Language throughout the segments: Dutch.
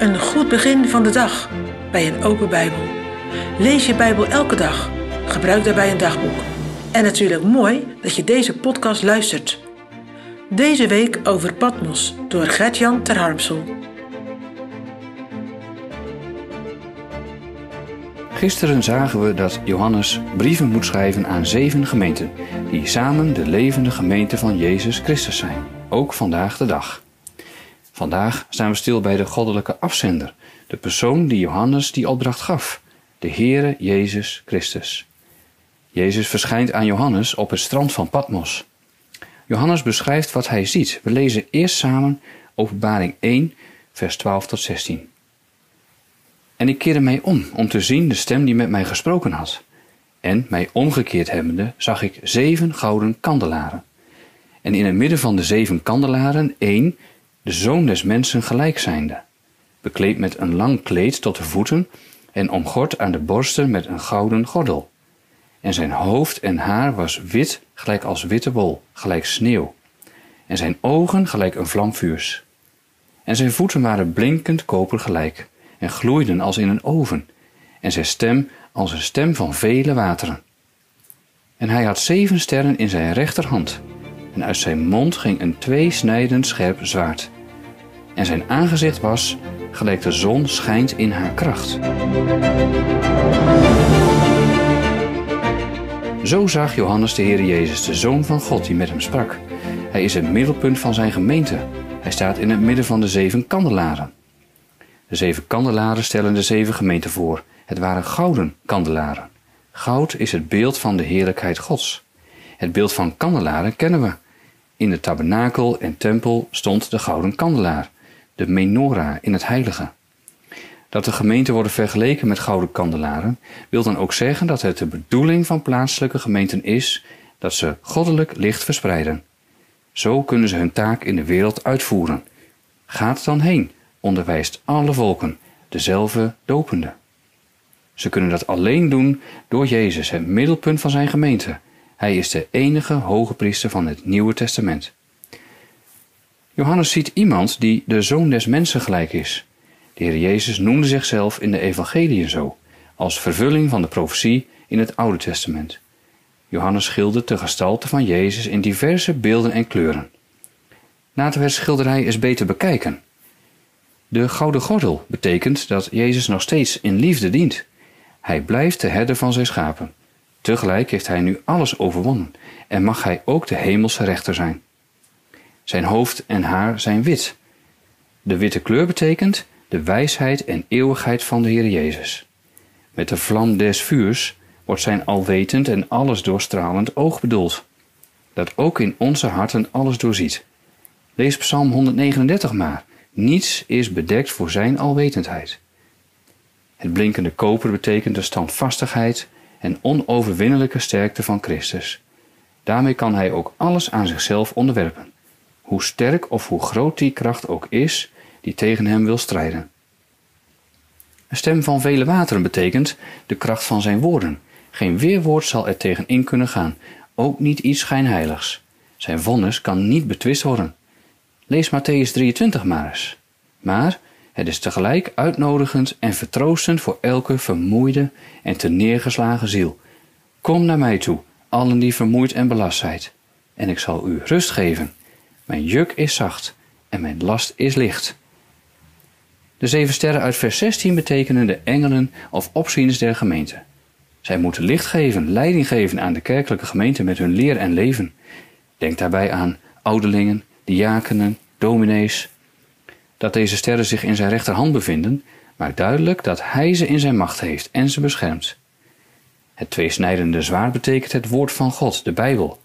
Een goed begin van de dag bij een open Bijbel. Lees je Bijbel elke dag. Gebruik daarbij een dagboek. En natuurlijk mooi dat je deze podcast luistert. Deze week over Patmos door Gert-Jan Terharmsel. Gisteren zagen we dat Johannes brieven moet schrijven aan zeven gemeenten, die samen de levende gemeente van Jezus Christus zijn, ook vandaag de dag. Vandaag staan we stil bij de goddelijke afzender, de persoon die Johannes die opdracht gaf, de Heere Jezus Christus. Jezus verschijnt aan Johannes op het strand van Patmos. Johannes beschrijft wat hij ziet. We lezen eerst samen Openbaring 1, vers 12 tot 16. En ik keerde mij om, om te zien de stem die met mij gesproken had. En, mij omgekeerd hebbende, zag ik zeven gouden kandelaren. En in het midden van de zeven kandelaren één, zoon des mensen gelijk zijnde, bekleed met een lang kleed tot de voeten en omgord aan de borsten met een gouden gordel. En zijn hoofd en haar was wit, gelijk als witte wol, gelijk sneeuw. En zijn ogen gelijk een vlam vuurs. En zijn voeten waren blinkend koper gelijk, en gloeiden als in een oven, en zijn stem als een stem van vele wateren. En hij had zeven sterren in zijn rechterhand, en uit zijn mond ging een tweesnijdend scherp zwaard. En zijn aangezicht was gelijk de zon schijnt in haar kracht. Zo zag Johannes de Heer Jezus, de Zoon van God, die met hem sprak. Hij is het middelpunt van zijn gemeente. Hij staat in het midden van de zeven kandelaren. De zeven kandelaren stellen de zeven gemeenten voor. Het waren gouden kandelaren. Goud is het beeld van de heerlijkheid Gods. Het beeld van kandelaren kennen we. In de tabernakel en tempel stond de gouden kandelaar, de menorah in het heilige. Dat de gemeenten worden vergeleken met gouden kandelaren, wil dan ook zeggen dat het de bedoeling van plaatselijke gemeenten is dat ze goddelijk licht verspreiden. Zo kunnen ze hun taak in de wereld uitvoeren. Gaat dan heen, onderwijst alle volken, dezelfde dopende. Ze kunnen dat alleen doen door Jezus, het middelpunt van zijn gemeente. Hij is de enige hoge priester van het Nieuwe Testament. Johannes ziet iemand die de zoon des mensen gelijk is. De Heer Jezus noemde zichzelf in de Evangelieën zo, als vervulling van de profetie in het Oude Testament. Johannes schildert de gestalte van Jezus in diverse beelden en kleuren. Laten we het schilderij eens beter bekijken. De gouden gordel betekent dat Jezus nog steeds in liefde dient. Hij blijft de herder van zijn schapen. Tegelijk heeft hij nu alles overwonnen en mag hij ook de hemelse rechter zijn. Zijn hoofd en haar zijn wit. De witte kleur betekent de wijsheid en eeuwigheid van de Heer Jezus. Met de vlam des vuurs wordt zijn alwetend en alles doorstralend oog bedoeld, dat ook in onze harten alles doorziet. Lees Psalm 139 maar. Niets is bedekt voor zijn alwetendheid. Het blinkende koper betekent de standvastigheid en onoverwinnelijke sterkte van Christus. Daarmee kan hij ook alles aan zichzelf onderwerpen, hoe sterk of hoe groot die kracht ook is die tegen hem wil strijden. Een stem van vele wateren betekent de kracht van zijn woorden. Geen weerwoord zal er tegen in kunnen gaan, ook niet iets schijnheiligs. Zijn vonnis kan niet betwist worden. Lees Matthäus 23 maar eens. Maar het is tegelijk uitnodigend en vertroostend voor elke vermoeide en neergeslagen ziel. Kom naar mij toe, allen die vermoeid en belast zijt, en ik zal u rust geven. Mijn juk is zacht en mijn last is licht. De zeven sterren uit vers 16 betekenen de engelen of opzieners der gemeente. Zij moeten licht geven, leiding geven aan de kerkelijke gemeente met hun leer en leven. Denk daarbij aan ouderlingen, diakenen, dominees. Dat deze sterren zich in zijn rechterhand bevinden, maakt duidelijk dat hij ze in zijn macht heeft en ze beschermt. Het tweesnijdende zwaard betekent het woord van God, de Bijbel.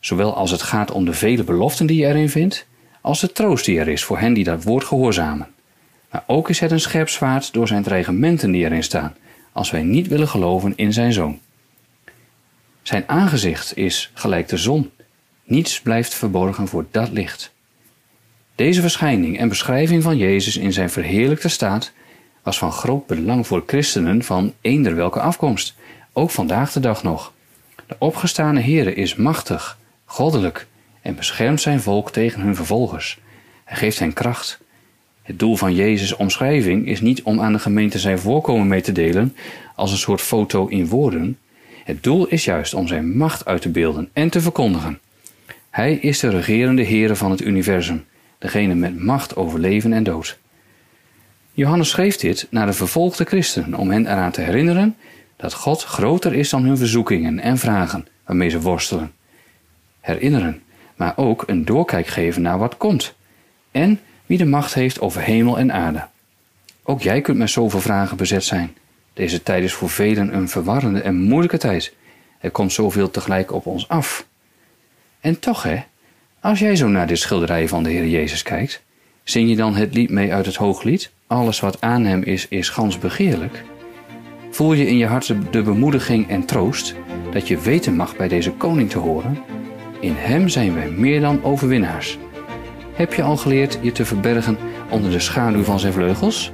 Zowel als het gaat om de vele beloften die je erin vindt, als de troost die er is voor hen die dat woord gehoorzamen. Maar ook is het een scherp zwaard door zijn dreigementen die erin staan, als wij niet willen geloven in zijn zoon. Zijn aangezicht is gelijk de zon. Niets blijft verborgen voor dat licht. Deze verschijning en beschrijving van Jezus in zijn verheerlijkte staat was van groot belang voor christenen van eender welke afkomst, ook vandaag de dag nog. De opgestane Heere is machtig, goddelijk en beschermt zijn volk tegen hun vervolgers. Hij geeft hen kracht Het doel van Jezus' omschrijving is niet om aan de gemeente zijn voorkomen mee te delen als een soort foto in woorden. Het doel is juist om zijn macht uit te beelden en te verkondigen. Hij is de regerende Heer van het universum, degene met macht over leven en dood. Johannes schreef dit naar de vervolgde christenen om hen eraan te herinneren dat God groter is dan hun verzoekingen en vragen waarmee ze worstelen. Herinneren, maar ook een doorkijk geven naar wat komt en wie de macht heeft over hemel en aarde. Ook jij kunt met zoveel vragen bezet zijn. Deze tijd is voor velen een verwarrende en moeilijke tijd. Er komt zoveel tegelijk op ons af. En toch, hè, als jij zo naar dit schilderij van de Heer Jezus kijkt, zing je dan het lied mee uit het hooglied? Alles wat aan hem is, is gans begeerlijk. Voel je in je hart de bemoediging en troost dat je weten mag bij deze koning te horen? In hem zijn wij meer dan overwinnaars. Heb je al geleerd je te verbergen onder de schaduw van zijn vleugels?